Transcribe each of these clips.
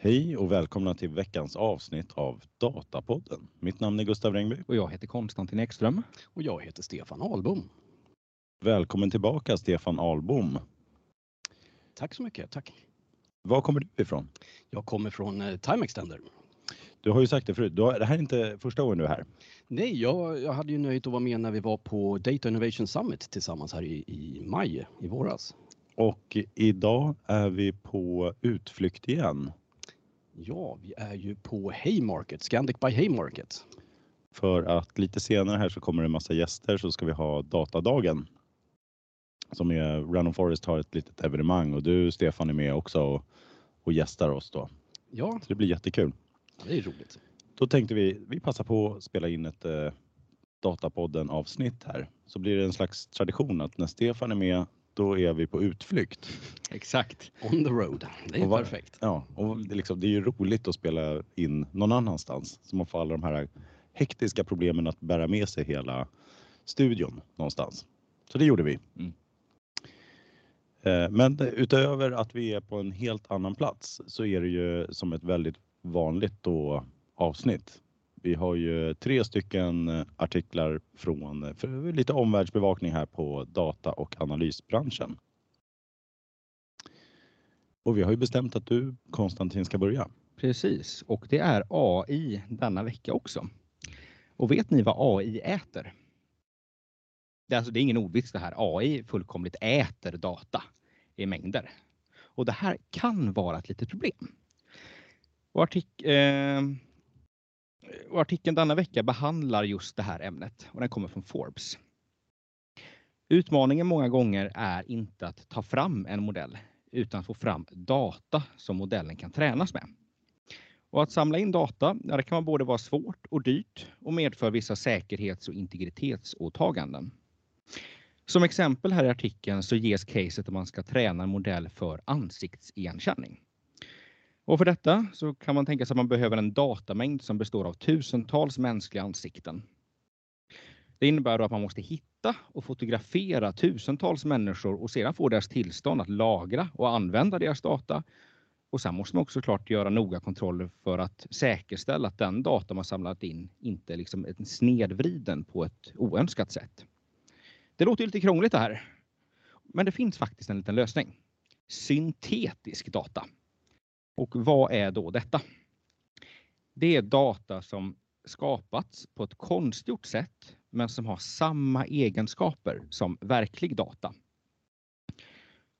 Hej och välkomna till veckans avsnitt av Datapodden. Mitt namn är Gustav Rengby. Och jag heter Konstantin Ekström. Och jag heter Stefan Ahlbom. Välkommen tillbaka Stefan Ahlbom. Tack så mycket, tack. Var kommer du ifrån? Jag kommer från eh, Time Extender. Du har ju sagt det förut, du har, det här är inte första gången du är här. Nej, jag, jag hade ju nöjet att vara med när vi var på Data Innovation Summit tillsammans här i, i maj i våras. Och idag är vi på utflykt igen. Ja, vi är ju på Haymarket, Scandic by Haymarket. För att lite senare här så kommer det en massa gäster så ska vi ha datadagen. Som är Random Forest har ett litet evenemang och du Stefan är med också och, och gästar oss då. Ja, Så det blir jättekul. det är roligt. Då tänkte vi, vi passar på att spela in ett eh, Datapodden avsnitt här. Så blir det en slags tradition att när Stefan är med, då är vi på utflykt. Exakt. On the road, det är Och vad- perfekt. Ja, och det, är liksom, det är ju roligt att spela in någon annanstans. Så man får alla de här hektiska problemen att bära med sig hela studion någonstans. Så det gjorde vi. Mm. Eh, Men utöver att vi är på en helt annan plats så är det ju som ett väldigt vanligt då avsnitt. Vi har ju tre stycken eh, artiklar från eh, lite omvärldsbevakning här på data och analysbranschen. Och vi har ju bestämt att du Konstantin ska börja. Precis. Och det är AI denna vecka också. Och vet ni vad AI äter? Det är, alltså, det är ingen ordvits det här. AI fullkomligt äter data i mängder. Och det här kan vara ett litet problem. Och, artik eh, Eh, och artikeln denna vecka behandlar just det här ämnet och den kommer från Forbes. Utmaningen många gånger är inte att ta fram en modell utan att få fram data som modellen kan tränas med. Och att samla in data, ja, det kan både vara svårt och dyrt och medför vissa säkerhets och integritetsåtaganden. Som exempel här i artikeln så ges caset att man ska träna en modell för ansiktsigenkänning. Och för detta så kan man tänka sig att man behöver en datamängd som består av tusentals mänskliga ansikten. Det innebär då att man måste hitta och fotografera tusentals människor och sedan få deras tillstånd att lagra och använda deras data. Och sen måste man också klart göra noga kontroller för att säkerställa att den data man samlat in inte liksom är snedvriden på ett oönskat sätt. Det låter ju lite krångligt det här. Men det finns faktiskt en liten lösning. Syntetisk data. Och vad är då detta? Det är data som skapats på ett konstgjort sätt men som har samma egenskaper som verklig data.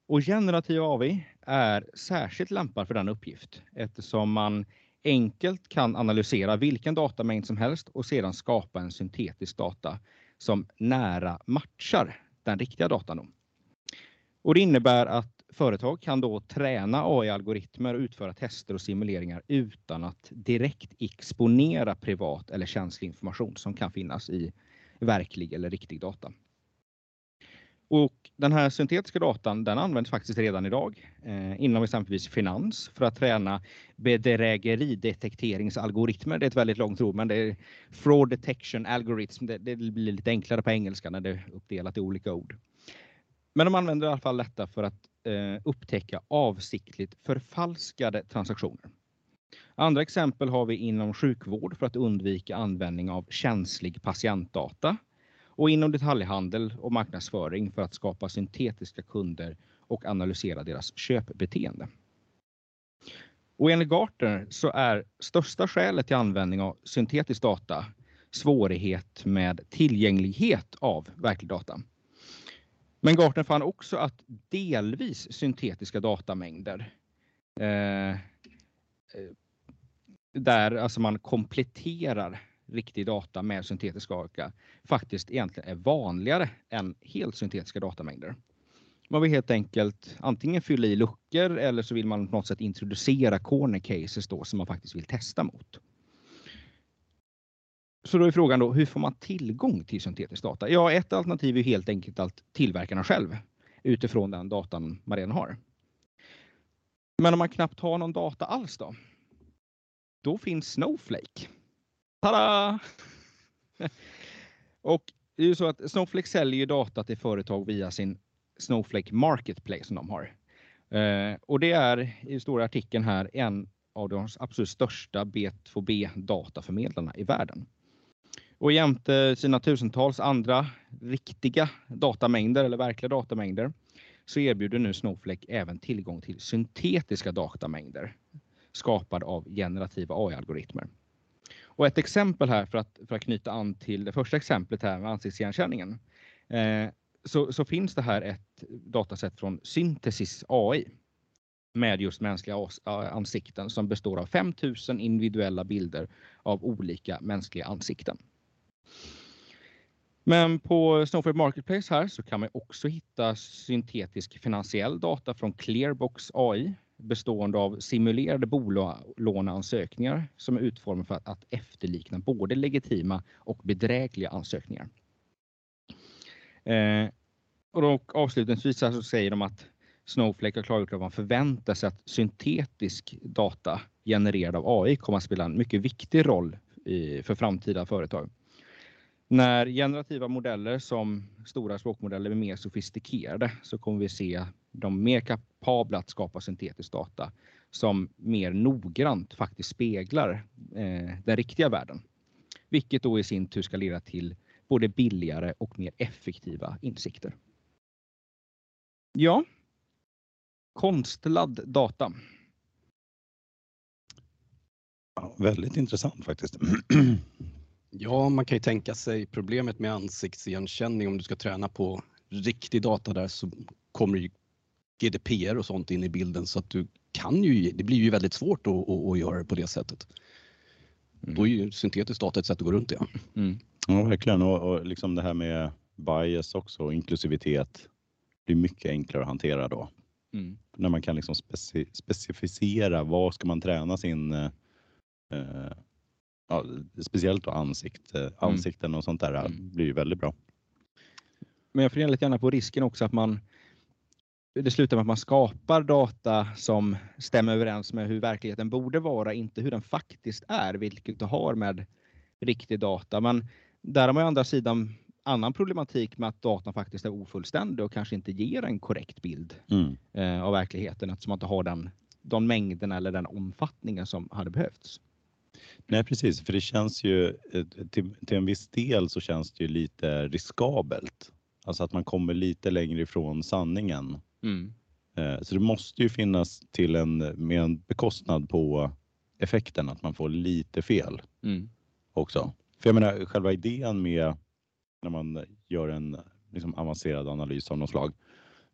Och generativ AV är särskilt lämpad för den uppgift eftersom man enkelt kan analysera vilken datamängd som helst och sedan skapa en syntetisk data som nära matchar den riktiga datan. Och det innebär att företag kan då träna AI-algoritmer och utföra tester och simuleringar utan att direkt exponera privat eller känslig information som kan finnas i verklig eller riktig data. Och den här syntetiska datan den används faktiskt redan idag eh, inom exempelvis finans för att träna bedrägeridetekteringsalgoritmer. Det är ett väldigt långt ord, men det är fraud detection algorithm. Det, det blir lite enklare på engelska när det är uppdelat i olika ord. Men de använder i alla fall detta för att eh, upptäcka avsiktligt förfalskade transaktioner. Andra exempel har vi inom sjukvård för att undvika användning av känslig patientdata och inom detaljhandel och marknadsföring för att skapa syntetiska kunder och analysera deras köpbeteende. Och enligt Gartner så är största skälet till användning av syntetisk data svårighet med tillgänglighet av verklig data. Men Gartner fann också att delvis syntetiska datamängder eh, eh där alltså man kompletterar riktig data med syntetisk data faktiskt egentligen är vanligare än helt syntetiska datamängder. Man vill helt enkelt antingen fylla i luckor eller så vill man på något sätt introducera corner cases då som man faktiskt vill testa mot. Så då är frågan då, hur får man tillgång till syntetisk data? Ja, ett alternativ är helt enkelt att tillverkarna själv utifrån den datan man redan har. Men om man knappt har någon data alls då? Då finns Snowflake. Tada! Och det är ju så att Snowflake säljer ju data till företag via sin Snowflake Marketplace som de har. Eh, och det är i stora artikeln här en av de absolut största B2B dataförmedlarna i världen. Och jämte sina tusentals andra riktiga datamängder eller verkliga datamängder så erbjuder nu Snowflake även tillgång till syntetiska datamängder skapad av generativa AI-algoritmer. Och ett exempel här för att, för att knyta an till det första exemplet här med ansiktsigenkänningen. Eh, så, så, finns det här ett datasätt från Synthesis AI med just mänskliga ansikten som består av 5000 individuella bilder av olika mänskliga ansikten. Men på Snowflake Marketplace här så kan man också hitta syntetisk finansiell data från Clearbox AI bestående av simulerade bolåneansökningar som är utformade för att efterlikna både legitima och bedrägliga ansökningar. Eh, och då, avslutningsvis så säger de att Snowflake har klargjort att man förväntar sig att syntetisk data genererad av AI kommer att spela en mycket viktig roll i, för framtida företag. När generativa modeller som stora språkmodeller blir mer sofistikerade så kommer vi se de mer kapabla att skapa syntetisk data som mer noggrant faktiskt speglar eh, den riktiga världen. Vilket då i sin tur ska leda till både billigare och mer effektiva insikter. Ja. Konstlad data. Ja, väldigt intressant faktiskt. Ja, man kan ju tänka sig problemet med ansiktsigenkänning om du ska träna på riktig data där så kommer ju GDPR och sånt in i bilden så att du kan ju, det blir ju väldigt svårt att, att, att göra det på det sättet. Mm. Då är ju syntetisk data ett sätt att gå runt det. Mm. Ja, verkligen. Och, och liksom det här med bias också, inklusivitet. Det är mycket enklare att hantera då. Mm. När man kan liksom speci specificera vad ska man träna sin eh, ja, speciellt då ansikt, mm. ansikten och sånt där mm. blir ju väldigt bra. Men jag funderar lite gärna på risken också att man det slutar med att man skapar data som stämmer överens med hur verkligheten borde vara, inte hur den faktiskt är, vilket du har med riktig data. Men där har man å andra sidan annan problematik med att datan faktiskt är ofullständig och kanske inte ger en korrekt bild mm. eh, av verkligheten eftersom man inte har den, de mängderna eller den omfattningen som hade behövts. Nej precis, för det känns ju eh, till, till en viss del så känns det ju lite riskabelt. Alltså att man kommer lite längre ifrån sanningen. Mm. Eh, så det måste ju finnas till en, med en bekostnad på effekten, att man får lite fel mm. också. För jag menar själva idén med när man gör en liksom, avancerad analys av något slag,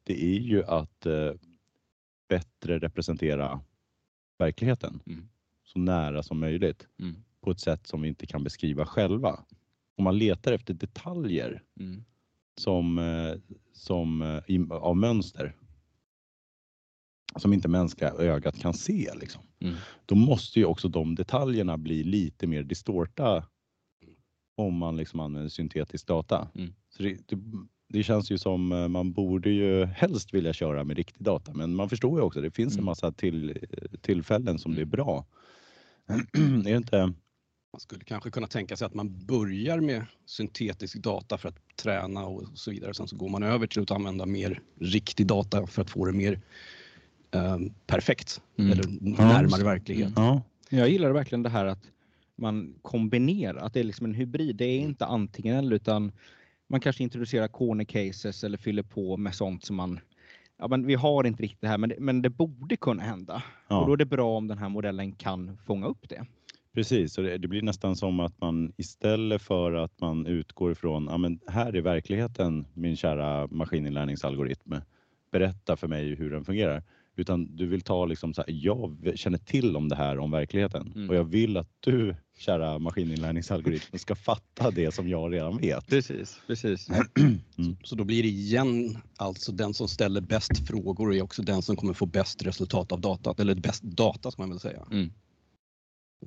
det är ju att eh, bättre representera verkligheten. Mm så nära som möjligt mm. på ett sätt som vi inte kan beskriva själva. Om man letar efter detaljer mm. som, eh, som eh, av mönster som inte mänskliga ögat kan se, liksom. Mm. då måste ju också de detaljerna bli lite mer distorta om man liksom använder syntetisk data. Mm. Så det, det, det, känns ju som eh, man borde ju helst vilja köra med riktig data, men man förstår ju också det finns en mm. massa till, tillfällen som det är mm. bra är det inte? Man skulle kanske kunna tänka sig att man börjar med syntetisk data för att träna och så vidare. Sen så går man över till att använda mer riktig data för att få det mer eh, perfekt mm. eller närmare ja. verklighet. Ja. Jag gillar verkligen det här att man kombinerar, att det är liksom en hybrid. Det är inte antingen eller utan man kanske introducerar corner cases eller fyller på med sånt som man ja, men vi har inte riktigt det här, men det, men det borde kunna hända. Ja. Och då är det bra om den här modellen kan fånga upp det. Precis, och det, det, blir nästan som att man istället för att man utgår ifrån, ja men här är verkligheten min kära maskininlärningsalgoritm, berätta för mig hur den fungerar. Utan du vill ta liksom så här, jag känner till om det här om verkligheten mm. och jag vill att du kära maskininlärningsalgoritm ska fatta det som jag redan vet. Precis, precis. Mm. Så då blir det igen alltså den som ställer bäst frågor är också den som kommer få bäst resultat av datat eller bäst data ska man väl säga. Mm.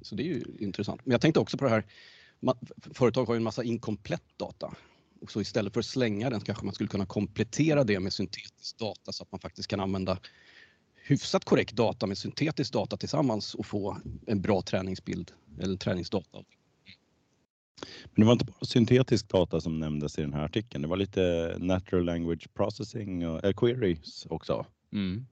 Så det är ju intressant. Men jag tänkte också på det här. Företag har ju en massa inkomplett data. Och så istället för att slänga den kanske man skulle kunna komplettera det med syntetisk data så att man faktiskt kan använda hyfsat korrekt data med syntetisk data tillsammans och få en bra träningsbild eller träningsdata. Men det var inte bara syntetisk data som nämndes i den här artikeln. Det var lite natural language processing och äh, queries också. Mm.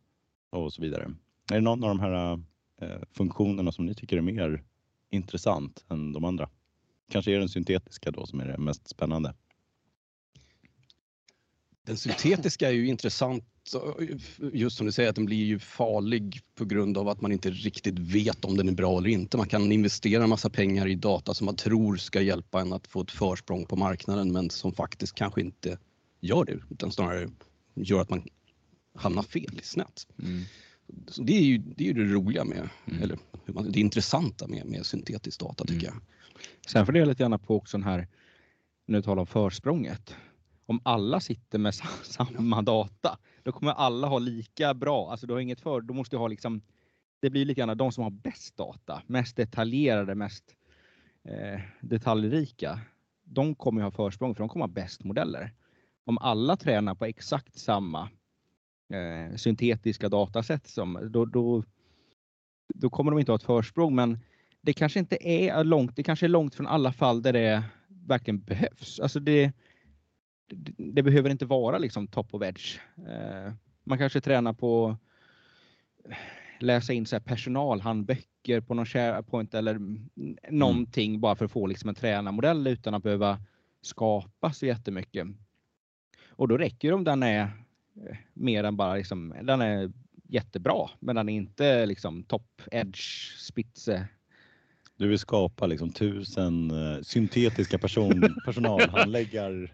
Och så vidare. Är det någon av de här eh, funktionerna som ni tycker är mer intressant än de andra? Kanske är den syntetiska då som är det mest spännande. Den syntetiska är ju intressant just som du säger att den blir ju farlig på grund av att man inte riktigt vet om den är bra eller inte. Man kan investera en massa pengar i data som man tror ska hjälpa en att få ett försprång på marknaden men som faktiskt kanske inte gör det utan snarare gör att man hamnar fel, snett. Mm. Så det är ju det, är det roliga med, mm. eller det intressanta med, med syntetisk data tycker mm. jag. Sen funderar jag lite grann på också den här, du talar om försprånget. Om alla sitter med samma data, då kommer alla ha lika bra, alltså du har inget för, då måste du ha liksom, det blir lite grann de som har bäst data, mest detaljerade, mest eh, detaljrika. De kommer ha försprång för de kommer ha bäst modeller. Om alla tränar på exakt samma eh, syntetiska datasätt som, då, då, då kommer de inte ha ett försprång. Men det kanske inte är långt, det kanske är långt från alla fall där det verkligen behövs. Alltså det, det, det behöver inte vara liksom top of edge. Eh, man kanske tränar på läsa in så här personalhandböcker på någon SharePoint eller någonting mm. bara för att få liksom en tränarmodell utan att behöva skapa så jättemycket. Och då räcker det om den är eh, mer än bara liksom, den är jättebra, men den är inte liksom top edge spitze. Du vill skapa liksom tusen uh, syntetiska person, personalhandläggar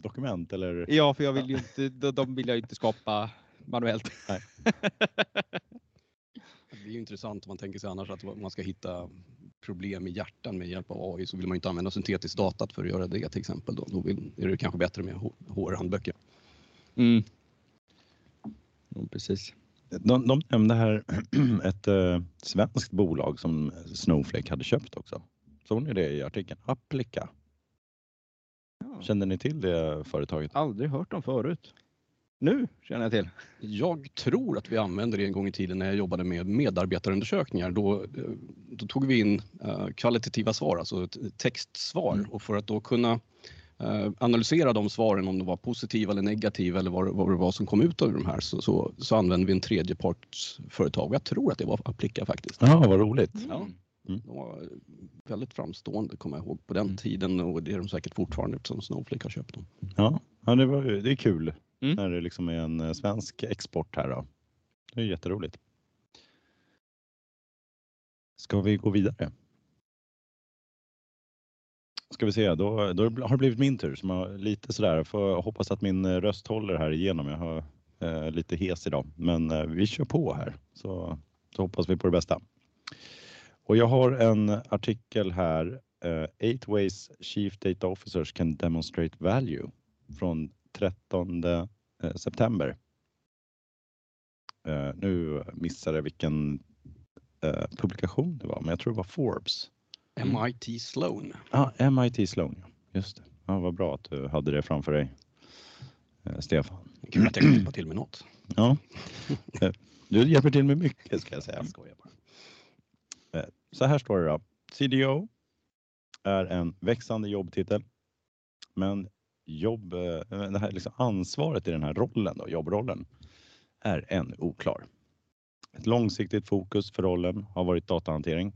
dokument eller? Ja, för jag vill ju inte, de vill jag inte skapa manuellt. Nej. Det är ju intressant om man tänker sig annars att man ska hitta problem i hjärtan med hjälp av AI så vill man inte använda syntetisk data för att göra det till exempel. Då, då vill, är det kanske bättre med HR-handböcker. Mm. Ja, precis. De, de nämnde här ett äh, svenskt bolag som Snowflake hade köpt också. Såg ni det i artikeln? Applica. Ja. Kände ni till det företaget? Aldrig hört om förut. Nu känner jag till. Jag tror att vi använde det en gång i tiden när jag jobbade med medarbetarundersökningar. Då, eh, då tog vi in uh, kvalitativa svar, alltså textsvar mm. och för att då kunna uh, analysera de svaren om de var positiva eller negativa eller vad, vad det var som kom ut av de här så, så, så använde vi en tredjepartsföretag. Jag tror att det var Applica faktiskt. Ja, vad roligt. Ja. Mm. De var väldigt framstående kommer jag ihåg på den mm. tiden och det är de säkert fortfarande eftersom Snowflake har köpt dem. Ja, ja det, var, det är kul mm. när det liksom är en eh, svensk export här. Då. Det är jätteroligt. Ska vi gå vidare? Ska vi se, då, då har det blivit min tur. Som har lite sådär, får hoppas att min eh, röst håller här igenom. Jag har eh, lite hes idag, men eh, vi kör på här så, så hoppas vi på det bästa. Och jag har en artikel här. Uh, eight ways chief data officers can demonstrate value från 13 eh, september. Uh, nu missade jag vilken uh, publikation det var, men jag tror det var Forbes. MIT Sloan. Ja, ah, MIT Sloan. Just det. Ja, vad bra att du hade det framför dig, Stefan. Kul att jag kan hjälpa till med något. Ja, du hjälper till med mycket ska jag säga. Jag bara. Så här står det då. CDO är en växande jobbtitel, men jobb, eh, det här liksom ansvaret i den här rollen, då, jobbrollen, är ännu oklar. Ett långsiktigt fokus för rollen har varit datahantering,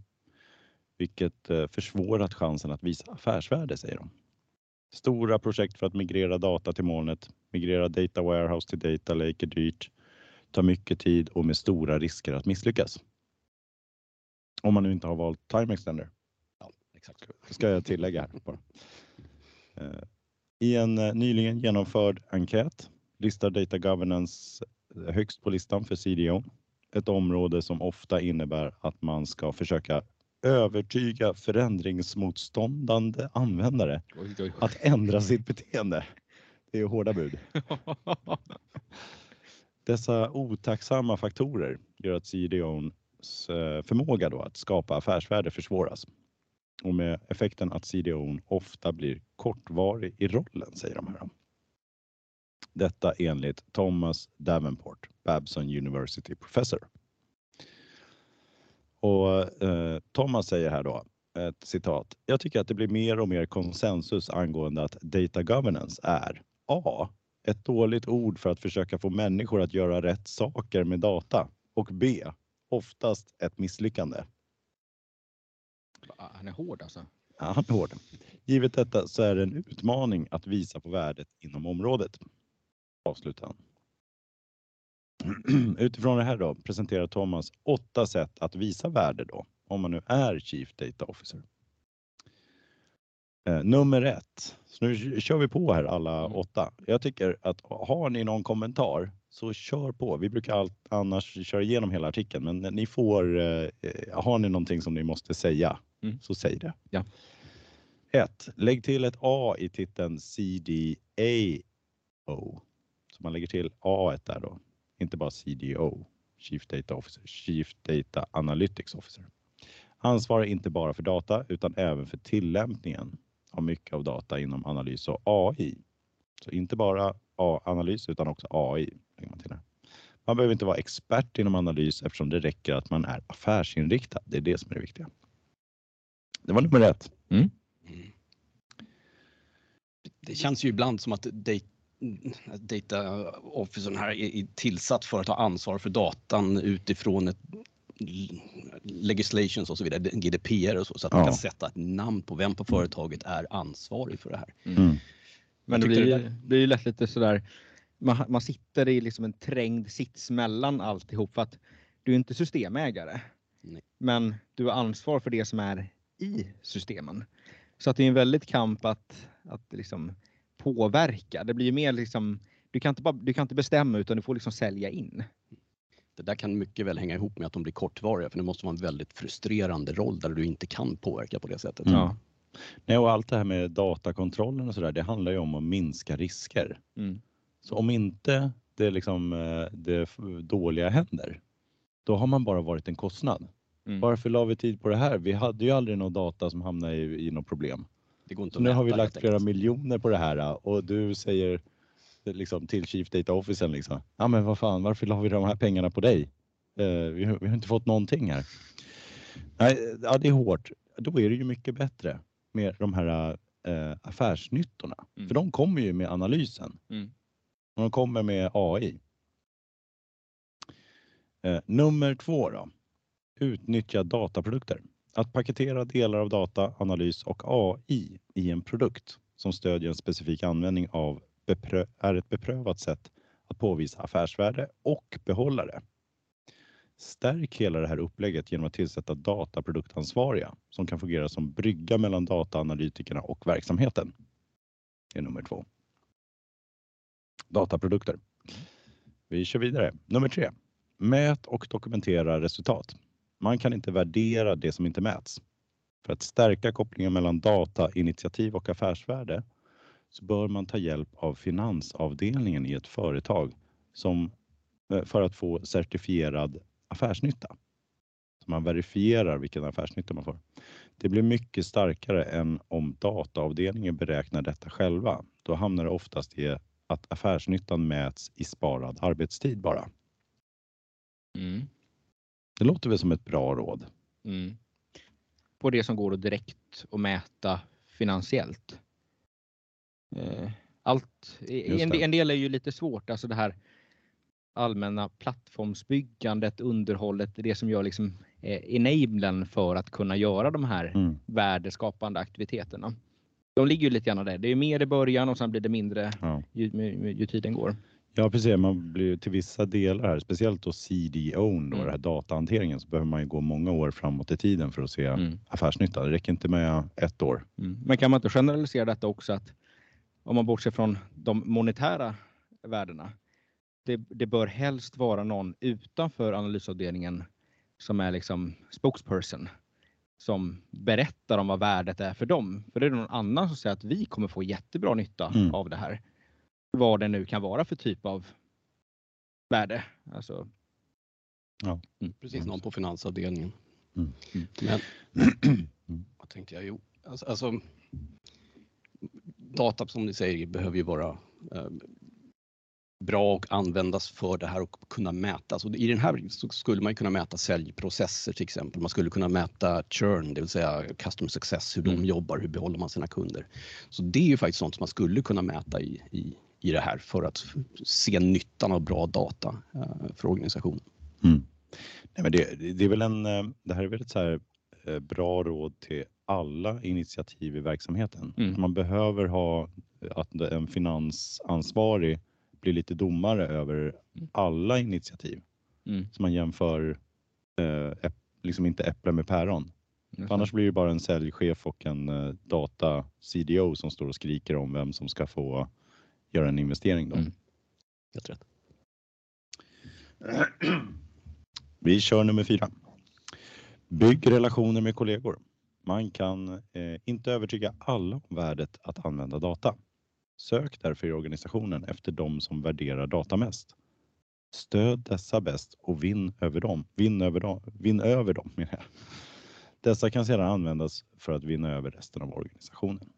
vilket eh, försvårat chansen att visa affärsvärde, säger de. Stora projekt för att migrera data till molnet, migrera data warehouse till data lake är dyrt, tar mycket tid och med stora risker att misslyckas. Om man nu inte har valt time extender. Ja, exakt. Ska jag tillägga här bara. Eh, I en eh, nyligen genomförd enkät listar Data Governance eh, högst på listan för CDO. Ett område som ofta innebär att man ska försöka övertyga förändringsmotståndande användare att ändra sitt beteende. Det är hårda bud. Dessa otacksamma faktorer gör att CDOn förmåga då att skapa affärsvärde försvåras. Och med effekten att CDOn ofta blir kortvarig i rollen, säger de här. Detta enligt Thomas Davenport, Babson University Professor. Och eh, Thomas säger här då, ett citat. Jag tycker att det blir mer och mer konsensus angående att data governance är A. Ett dåligt ord för att försöka få människor att göra rätt saker med data och B oftast ett misslyckande. Han är hård alltså. Ja, han är hård. Givet detta så är det en utmaning att visa på värdet inom området. Avslutar han. Utifrån det här då presenterar Thomas åtta sätt att visa värde då, om man nu är Chief Data Officer. Eh, nummer ett. Så nu kör vi på här alla Mm. åtta. Jag tycker att har ni någon kommentar så kör på. Vi brukar allt, annars köra igenom hela artikeln, men ni får. Eh, har ni någonting som ni måste säga Mm. så säg det. Ja. 1. Lägg till ett A i titeln CDAO. Så man lägger till A där då, inte bara CDO, Chief Data Officer, Chief Data Analytics Officer. Ansvarar inte bara för data utan även för tillämpningen av mycket av data inom analys och AI. Så inte bara analys utan också AI. lägger Man, till man behöver inte vara expert inom analys eftersom det räcker att man är affärsinriktad. Det är det som är det viktiga. Det var nummer ett. Mm. Det känns ju ibland som att data, data officern här är tillsatt för att ha ansvar för datan utifrån ett legislations och så vidare, GDPR och så, så att man Ja. kan sätta ett namn på vem på företaget är ansvarig för det här. Mm. Men det blir, det ju- blir ju lätt lite sådär, man, man sitter i liksom en trängd sits mellan alltihop för att du är inte systemägare. Nej. Men du har ansvar för det som är i systemen. Så att det är en väldigt kamp att, att liksom påverka. Det blir ju mer liksom, du kan, inte bara, du kan inte bestämma utan du får liksom sälja in. Det där kan mycket väl hänga ihop med att de blir kortvariga för det måste vara en väldigt frustrerande roll där du inte kan påverka på det sättet. Mm. Ja. Nej, och allt det här med datakontrollen och så där, det handlar ju om att minska risker. Mm. Så om inte det, liksom, eh, det dåliga händer, då har man bara varit en kostnad. Mm. Varför la vi tid på det här? Vi hade ju aldrig någon data som hamnade i, i något problem. Det går inte Så att nu har vi mäta, lagt flera miljoner på det här och du säger liksom, till Chief Data Officern liksom, ja men vad fan, varför la vi de här pengarna på dig? Eh, vi, har, vi har inte fått någonting här. Nej, ja, det är hårt. Då är det ju mycket bättre med de här eh, affärsnyttorna. Mm. För de kommer ju med analysen. Mm. De kommer med AI. Eh, nummer två då. Utnyttja dataprodukter. Att paketera delar av data, analys och AI i en produkt som stödjer en specifik användning av är ett beprövat sätt att påvisa affärsvärde och behålla det. Stärk hela det här upplägget genom att tillsätta dataproduktansvariga som kan fungera som brygga mellan dataanalytikerna och verksamheten. Det är nummer två. Dataprodukter. Vi kör vidare. Nummer tre. Mät och dokumentera resultat. Man kan inte värdera det som inte mäts. För att stärka kopplingen mellan data, initiativ och affärsvärde så bör man ta hjälp av finansavdelningen i ett företag som, eh, för att få certifierad affärsnytta. Så man verifierar vilken affärsnytta man får. Det blir mycket starkare än om dataavdelningen beräknar detta själva. Då hamnar det oftast i att affärsnyttan mäts i sparad arbetstid bara. Mm. Det låter väl som ett bra råd. Mm. På det som går att direkt att mäta finansiellt. Eh, Allt, en, en del är ju lite svårt, alltså det här allmänna plattformsbyggandet, underhållet, det som gör liksom eh, enablen för att kunna göra de här Mm. värdeskapande aktiviteterna. De ligger ju lite grann där. Det är mer i början och sen blir det mindre Ja. ju, ju, ju tiden går. Ja precis, man blir till vissa delar här, speciellt då CDO, då, Mm. den här datahanteringen, så behöver man ju gå många år framåt i tiden för att se Mm. affärsnytta. Det räcker inte med ett år. Mm. Men kan man inte generalisera detta också att om man bortser från de monetära värdena. Det, det bör helst vara någon utanför analysavdelningen som är liksom spokesperson som berättar om vad värdet är för dem. För det är någon annan som säger att vi kommer få jättebra nytta Mm. av det här. Vad det nu kan vara för typ av värde. Alltså, Precis, någon på finansavdelningen. Mm. Mm. Men Mm. vad tänkte jag? Jo, alltså, alltså data som ni säger behöver ju vara eh, bra och användas för det här och kunna mätas. Och I den här så skulle man kunna mäta säljprocesser till exempel. Man skulle kunna mäta churn, det vill säga customer success, hur de Mm. jobbar, hur behåller man sina kunder. Så det är ju faktiskt sånt som man skulle kunna mäta i, i, i det här för att se nyttan av bra data eh, för organisationen. Mm. Nej, men det, det är väl en, eh, det här är väl ett så bra råd till alla initiativ i verksamheten. Mm. Man behöver ha att en finansansvarig blir lite domare över Mm. alla initiativ. Mm. Så man jämför eh, liksom inte äpplen med päron. Mm. Annars blir det bara en säljchef och en eh, data CDO som står och skriker om vem som ska få göra en investering. Då. Mm. Helt rätt. Vi kör nummer fyra. Bygg relationer med kollegor. Man kan eh, inte övertyga alla om värdet att använda data. Sök därför i organisationen efter de som värderar data mest. Stöd dessa bäst och vinn över dem. Vinn över dem. Vinn över dem menar jag. Dessa kan sedan användas för att vinna över resten av organisationen.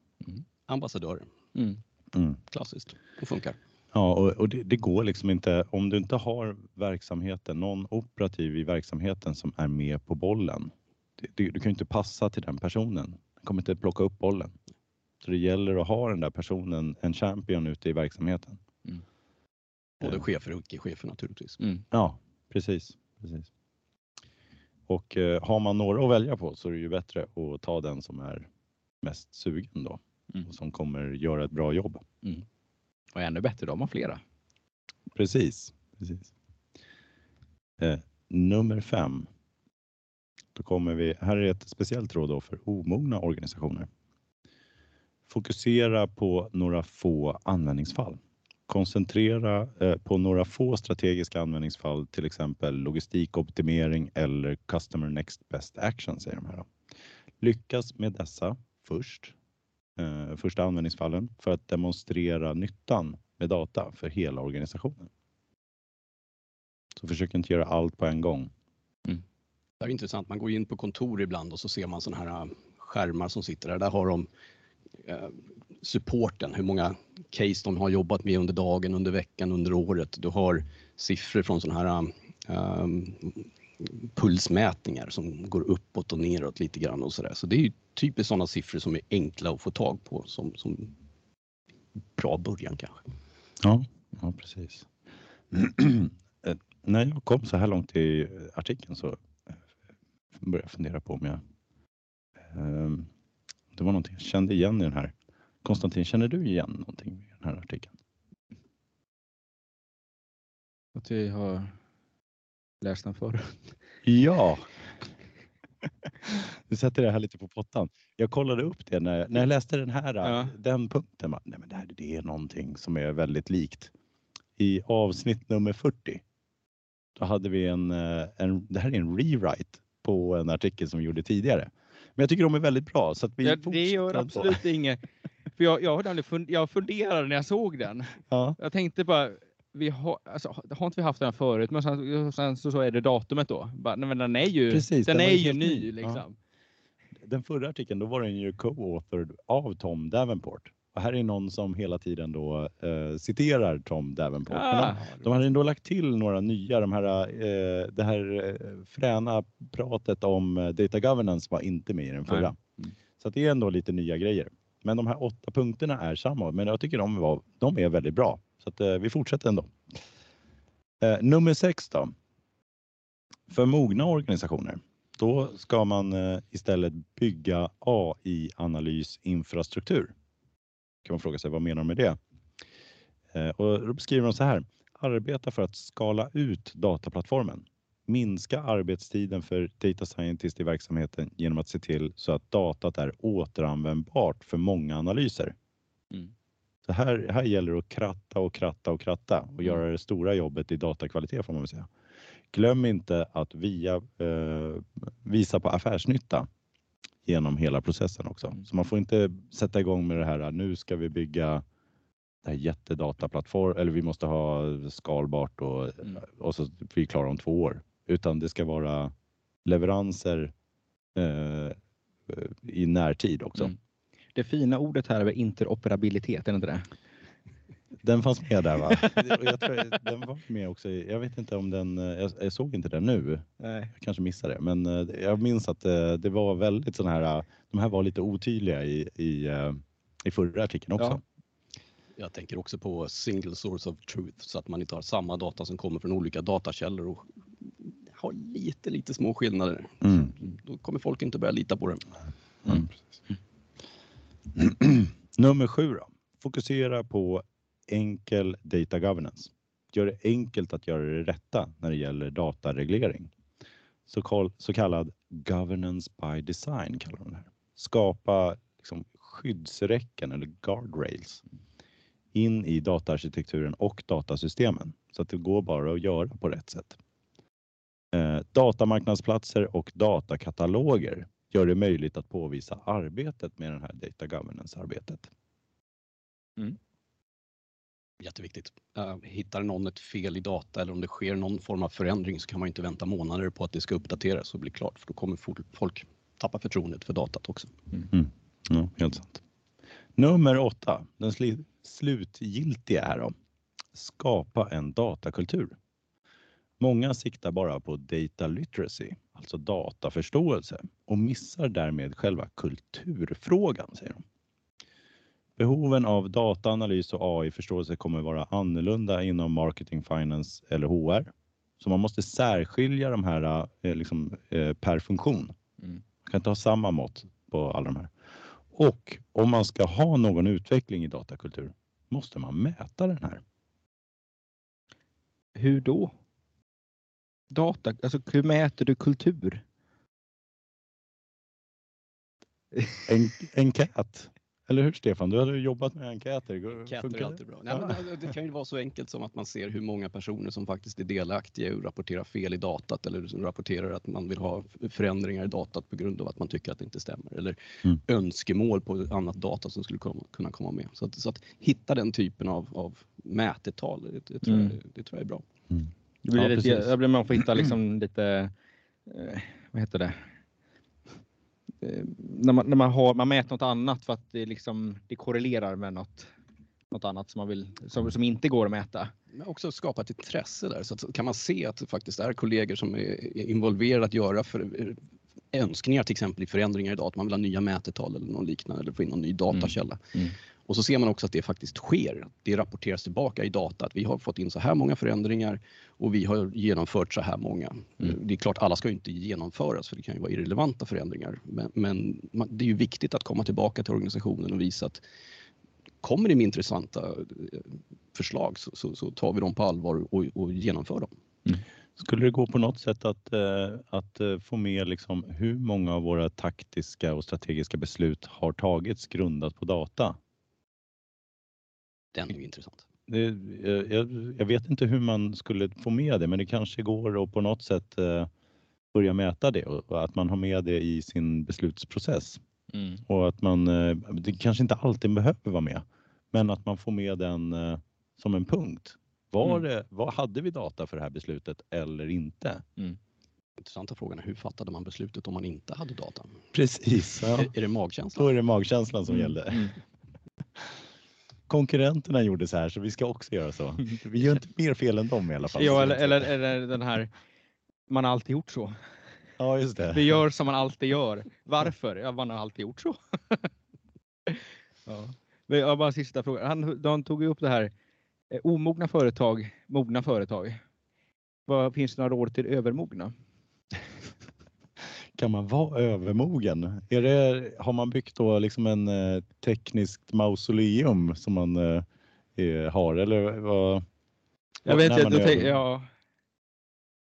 Ambassadörer, Mm. Mm. klassiskt. Det funkar. Ja, och, och det, det går liksom inte om du inte har verksamheten, någon operativ i verksamheten som är med på bollen. Det, du kan ju inte passa till den personen. Den kommer inte plocka upp bollen. Så det gäller att ha den där personen, en champion ute i verksamheten. Både Eh. chefer och icke-chefer naturligtvis. Mm. Ja, precis. precis. Och eh, har man några att välja på så är det ju bättre att ta den som är mest sugen då. Mm. Och som kommer göra ett bra jobb. Och ännu bättre, de har flera. Precis. precis. Eh, nummer fem. Då kommer vi, här är ett speciellt råd då för omogna organisationer. Fokusera på några få användningsfall. Koncentrera eh, på några få strategiska användningsfall, till exempel logistikoptimering eller Customer Next Best Action säger de här. Lyckas med dessa först, eh, första användningsfallen för att demonstrera nyttan med data för hela organisationen. Så försök inte göra allt på en gång. Det är intressant. Man går in på kontor ibland och så ser man sådana här äh, skärmar som sitter där. Där har de äh, supporten, hur många case de har jobbat med under dagen, under veckan, under året. Du har siffror från sådana här um, pulsmätningar som går uppåt och neråt lite grann och sådär. Så det är ju typiskt sådana siffror som är enkla att få tag på som, som bra början kanske. Ja, ja precis. Eh, när jag kom så här långt i artikeln så började fundera på om jag... ehm, Det var någonting jag kände igen i den här. Konstantin, känner du igen någonting i den här artikeln? Att vi har läst den förr. Ja! Du sätter det här lite på pottan. Jag kollade upp det när jag, när jag läste den här, Ja. den punkten. bara, Nej, men det, här, det är någonting som är väldigt likt. I avsnitt nummer 40. Då hade vi en, eh, en det här är en rewrite på en artikel som vi gjorde tidigare. Men jag tycker de är väldigt bra så att vi Ja, det gör absolut inget. För jag, jag, fund, jag funderade när jag såg den. Ja, Jag tänkte bara, vi har, alltså, har inte vi haft den förut? Men sen, sen så, så är det datumet då. Bara, men den är ju, Precis, den den är ju ny. Liksom. den förra artikeln då var den ju co-authored av Tom Davenport. Och här är någon som hela tiden då eh, citerar Tom Davenport. Ah, De hade ändå lagt till några nya. De här, eh, det här eh, fräna pratet om eh, data governance var inte med i den förra. Mm. Så det är ändå lite nya grejer. Men de här åtta punkterna är samma. Men jag tycker de, var, de är väldigt bra. Så att, eh, vi fortsätter ändå. Eh, nummer sex då. För mogna organisationer. Då ska man eh, istället bygga AI-analysinfrastruktur. Kan man fråga sig vad menar de med det? Eh, och då beskriver de så här. Arbeta för att skala ut dataplattformen. Minska arbetstiden för data scientist i verksamheten genom att se till så att datat är återanvändbart för många analyser. Mm. Så här, här gäller det att kratta och kratta och kratta och Mm. göra det stora jobbet i datakvalitet får man väl säga. Glöm inte att via, eh, visa på affärsnytta genom hela processen också. Mm. Så man får inte sätta igång med det här, nu ska vi bygga det här jättedataplattform eller vi måste ha skalbart och, Mm. och så är vi klara om två år. Utan det ska vara leveranser eh, i närtid också. Mm. Det fina ordet här är interoperabilitet, är det inte det? Den fanns med där va? Jag tror, den var med också. Jag vet inte om den, eh, jag, jag såg inte den nu. Nej. Jag kanske missade det. Men eh, jag minns att eh, det var väldigt sådana här, de här var lite otydliga i, i, i förra artikeln också. Ja. Jag tänker också på single source of truth så att man inte har samma data som kommer från olika datakällor och ha lite, lite små skillnader. Mm. Då kommer folk inte börja lita på det. Mm. Nummer sju då. Fokusera på enkel data governance. Gör det enkelt att göra det rätta när det gäller datareglering. Så, kall, så kallad governance by design kallar de det här. Skapa liksom skyddsräcken eller guardrails in i dataarkitekturen och datasystemen så att det går bara att göra på rätt sätt. Eh, datamarknadsplatser och datakataloger gör det möjligt att påvisa arbetet med den här data governance-arbetet. Mm. Jätteviktigt. Eh, hittar någon ett fel i data eller om det sker någon form av förändring så kan man inte vänta månader på att det ska uppdateras och bli klart för då kommer folk tappa förtroendet för datat också. Mm. Mm. Ja, helt sant. Nummer åtta, den sl slutgiltiga här då. Skapa en datakultur. Många siktar bara på data literacy, alltså dataförståelse och missar därmed själva kulturfrågan, säger de. Behoven av dataanalys och AI-förståelse kommer vara annorlunda inom marketing, finance eller HR. Så man måste särskilja de här eh, liksom, eh, per funktion. Mm. Man kan inte ha samma mått på alla de här. Och om man ska ha någon utveckling i datakultur måste man mäta den här. Hur då? Data, alltså hur mäter du kultur? En, enkät. Eller hur Stefan? Du hade jobbat med enkäter. Enkäter är alltid bra. Nej, men det kan ju vara så enkelt som att man ser hur många personer som faktiskt är delaktiga och rapporterar fel i datat eller som rapporterar att man vill ha förändringar i datat på grund av att man tycker att det inte stämmer eller mm. önskemål på annat data som skulle komma, kunna komma med. Så att, så att hitta den typen av, av mätetal, det, det, tror, mm. jag, det tror jag är bra. Mm. Det blir ja, lite, jag blir man får hitta liksom lite, eh, vad heter det? Eh, när man, när man, har, man mäter något annat för att det, liksom, det korrelerar med något, något annat som, man vill, som, som inte går att mäta. Men också skapa ett intresse där så att, kan man se att det faktiskt är kollegor som är involverade att göra för, önskningar till exempel i förändringar idag, att man vill ha nya mätetal eller något liknande eller få in någon ny datakälla. Mm. Mm. Och så ser man också att det faktiskt sker. Det rapporteras tillbaka i data att vi har fått in så här många förändringar och vi har genomfört så här många. Mm. Det är klart, alla ska inte genomföras för det kan ju vara irrelevanta förändringar. Men, men det är ju viktigt att komma tillbaka till organisationen och visa att kommer det med intressanta eh, förslag så, så, så tar vi dem på allvar och, och genomför dem. Mm. Skulle det gå på något sätt att, eh, att eh, få med liksom hur många av våra taktiska och strategiska beslut har tagits grundat på data? Den är ju intressant. Det, jag, jag, vet inte hur man skulle få med det, men det kanske går att på något sätt eh, börja mäta det och att man har med det i sin beslutsprocess. Mm. Och att man, eh, det kanske inte alltid behöver vara med, men att man får med den eh, som en punkt. Var mm. det, vad hade vi data för det här beslutet eller inte? Mm. Intressanta frågan är hur fattade man beslutet om man inte hade data? Precis. Ja. Är, är, det magkänslan? Då är det magkänslan som mm. gällde. Konkurrenterna gjorde så här så vi ska också göra så. Vi gör inte mer fel än dem i alla fall. Ja, eller, eller, eller den här, man har alltid gjort så. Ja, just det. Vi gör som man alltid gör. Varför? Ja, man har alltid gjort så. ja. Jag bara sista frågan. Han, han tog ju upp det här eh, omogna företag, mogna företag. Vad Finns det några råd till övermogna? Kan man vara övermogen? Är det, har man byggt då liksom en eh, tekniskt mausoleum som man eh, har eller vad? Jag vet inte, ja.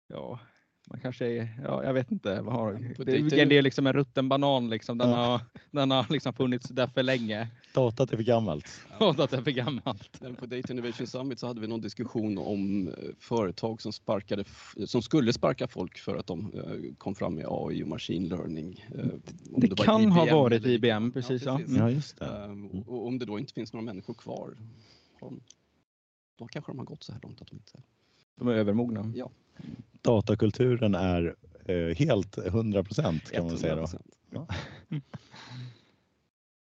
Ja, man kanske är, ja, jag vet inte. Vad har, det, det är liksom en rutten banan liksom. Den ja. har, den har liksom funnits där för länge. Datat är för gammalt. Datat är för gammalt. På Data Innovation Summit så hade vi någon diskussion om eh, företag som, sparkade, som skulle sparka folk för att de eh, kom fram med AI och machine learning. Eh, det, det kan IBM ha varit eller, IBM, precis. Ja, precis. ja. just det. Mm. Och om det då inte finns några människor kvar, då kanske de har gått så här långt att de inte... De är övermogna? Ja datakulturen är eh, helt 100 procent kan man säga. Då. Ja.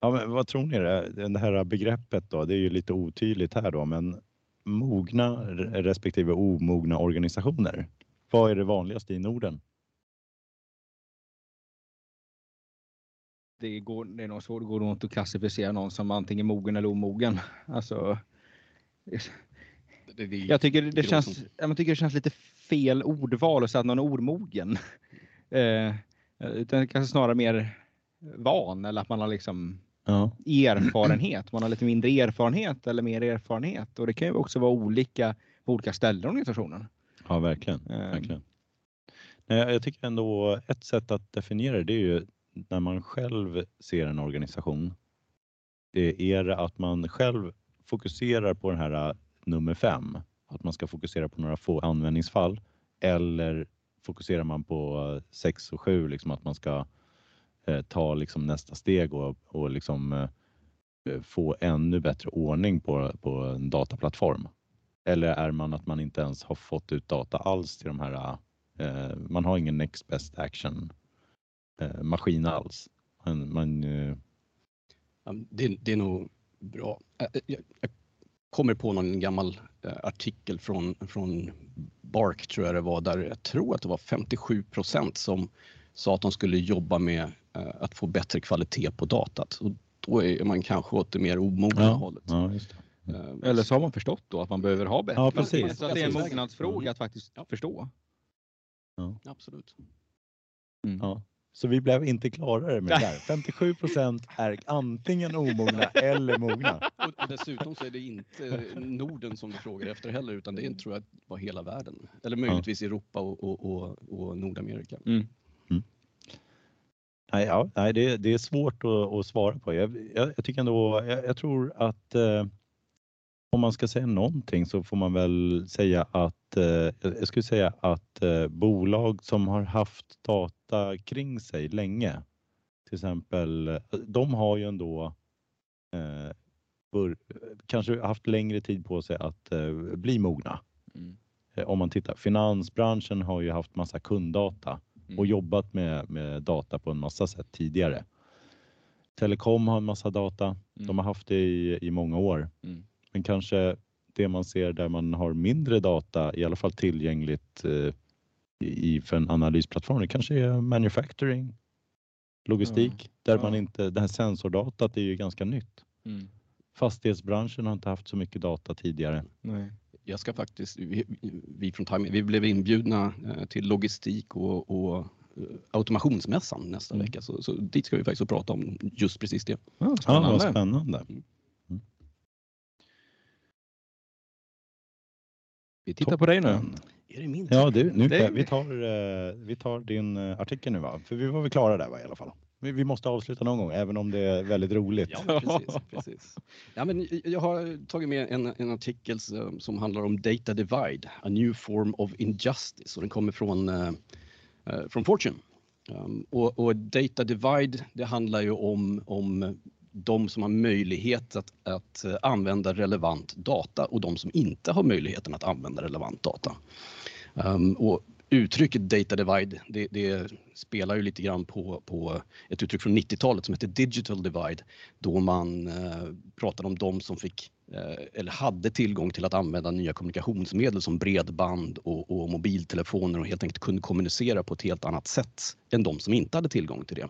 ja, men vad tror ni? Det, det här begreppet då, det är ju lite otydligt här då, men mogna respektive omogna organisationer. Vad är det vanligaste i Norden? Det, går, det är nog svårt, det går nog inte att klassificera någon som antingen mogen eller omogen. Alltså, jag tycker det, känns, jag tycker det känns lite fel ordval och säga att någon är ordmogen. Eh, utan kanske snarare mer van eller att man har liksom ja. erfarenhet. Man har lite mindre erfarenhet eller mer erfarenhet och det kan ju också vara olika på olika ställen i organisationen. Ja, verkligen. Eh. verkligen. Jag tycker ändå ett sätt att definiera det är ju när man själv ser en organisation. Är det att man själv fokuserar på den här nummer fem, att man ska fokusera på några få användningsfall eller fokuserar man på eh, sex och sju, liksom att man ska eh, ta liksom nästa steg och, och liksom, eh, eh, få ännu bättre ordning på, på en dataplattform? Eller är man att man inte ens har fått ut data alls till de här, eh, eh man har ingen next best action eh, maskin alls. Man, man eh... det, det, är nog bra. Jag, jag, kommer på någon gammal eh, artikel från, från Bark tror jag det var, där jag tror att det var 57 procent som sa att de skulle jobba med eh, att få bättre kvalitet på datat. Och då är man kanske åt det mer omogna ja, hållet. Ja, eh, Eller så har man förstått då att man behöver ha bättre. Ja, precis. Så att det är en mognadsfråga mm. att faktiskt ja. förstå. Ja. Absolut. Mm. Ja. Så vi blev inte klarare med det där. 57 procent är antingen omogna eller mogna. Och, dessutom så är det inte Norden som du frågar efter heller utan det är, tror jag var hela världen. Eller möjligtvis ja. Europa och, och, och, och Nordamerika. Mm. Mm. Nej, ja, nej det, det är svårt att, att svara på. Jag, jag, jag tycker ändå, jag, jag tror att eh, om man ska säga någonting så får man väl säga att, eh, jag skulle säga att eh, bolag som har haft data kring sig länge, till exempel, de har ju ändå eh, bör, kanske haft längre tid på sig att eh, bli mogna. Mm. Eh, om man tittar, finansbranschen har ju haft massa kunddata mm. och jobbat med, med data på en massa sätt tidigare. Telekom har en massa data, mm. de har haft det i, i många år. Mm. Men kanske det man ser där man har mindre data, i alla fall tillgängligt eh, i, för en analysplattform, det kanske är manufacturing, logistik, mm. där ja. man inte, det här sensordatat är ju ganska nytt. Mm. Fastighetsbranschen har inte haft så mycket data tidigare. Nej. Jag ska faktiskt, vi, vi från Time, vi blev inbjudna eh, till logistik och, och eh, automationsmässan nästa mm. vecka, så, så dit ska vi faktiskt prata om just precis det. Ja, spännande. Ja, spännande. Mm. Vi tittar på dig nu. Är det min Ja, du, nu, det... vi, tar, eh, vi tar din eh, artikel nu va? För vi var väl klara där va, i alla fall. Vi måste avsluta någon gång, även om det är väldigt roligt. Ja, precis, precis. Ja, men jag har tagit med en, en artikel som handlar om Data Divide, A New Form of Injustice och den kommer från, uh, från Fortune. Um, och, och, Data Divide, det handlar ju om, om de som har möjlighet att, att eh, använda relevant data och de som inte har möjligheten att använda relevant data. Um, och uttrycket data divide, det, det, spelar ju lite grann på, på ett uttryck från 90-talet som heter digital divide, då man eh, pratade om de som fick eh, eller hade tillgång till att använda nya kommunikationsmedel som bredband och, och mobiltelefoner och helt enkelt kunde kommunicera på ett helt annat sätt än de som inte hade tillgång till det.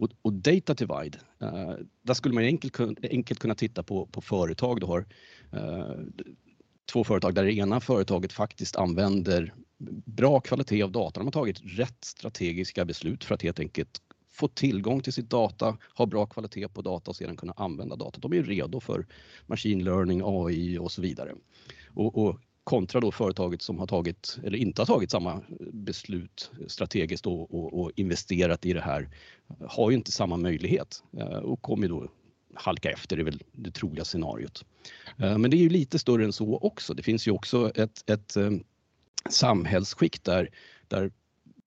Och, och data divide, uh, eh, där skulle man enkelt, enkelt kunna titta på, på företag. Du har uh, två företag där det ena företaget faktiskt använder bra kvalitet av data. De har tagit rätt strategiska beslut för att helt enkelt få tillgång till sitt data, ha bra kvalitet på data och sedan kunna använda data. De är redo för machine learning, AI och så vidare. Och, och kontra då företaget som har tagit eller inte har tagit samma beslut strategiskt och, och, och investerat i det här har ju inte samma möjlighet eh, och kommer då halka efter, det är väl det troliga scenariot. Eh, men det är ju lite större än så också. Det finns ju också ett, ett eh, samhällsskikt samhällsskick där, där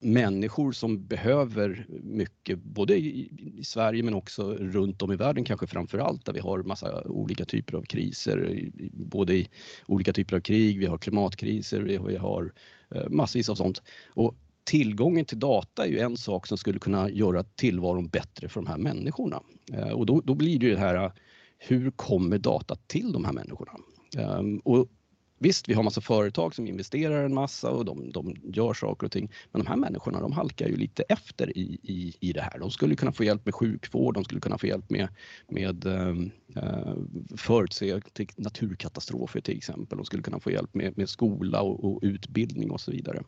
människor som behöver mycket, både i, i, Sverige men också runt om i världen kanske framför allt där vi har massa olika typer av kriser, både i olika typer av krig, vi har klimatkriser, vi, vi har eh, massvis av sånt. Och tillgången till data är ju en sak som skulle kunna göra tillvaron bättre för de här människorna. Eh, och då, då blir det ju det här, eh, hur kommer data till de här människorna? Ehm, och Visst, vi har massa företag som investerar en massa och de, de gör saker och ting. Men de här människorna, de halkar ju lite efter i, i, i det här. De skulle kunna få hjälp med sjukvård, de skulle kunna få hjälp med, med ehm, eh, förutse naturkatastrofer till exempel. De skulle kunna få hjälp med, med skola och, och utbildning och så vidare.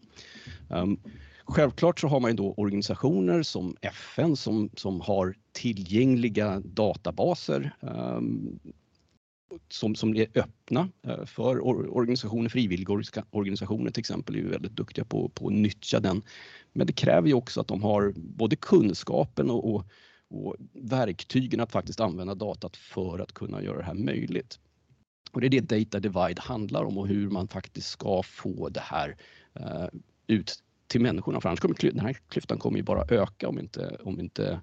Um, Självklart så har man ju då organisationer som FN som, som har tillgängliga databaser um, som, som är öppna eh, för organisationer, frivilliga organisationer till exempel är ju väldigt duktiga på, på att nyttja den. Men det kräver ju också att de har både kunskapen och, och, och verktygen att faktiskt använda datat för att kunna göra det här möjligt. Och det är det Data Divide handlar om och hur man faktiskt ska få det här uh, ut till människorna. För annars kommer den här klyftan kommer ju bara öka om inte, om inte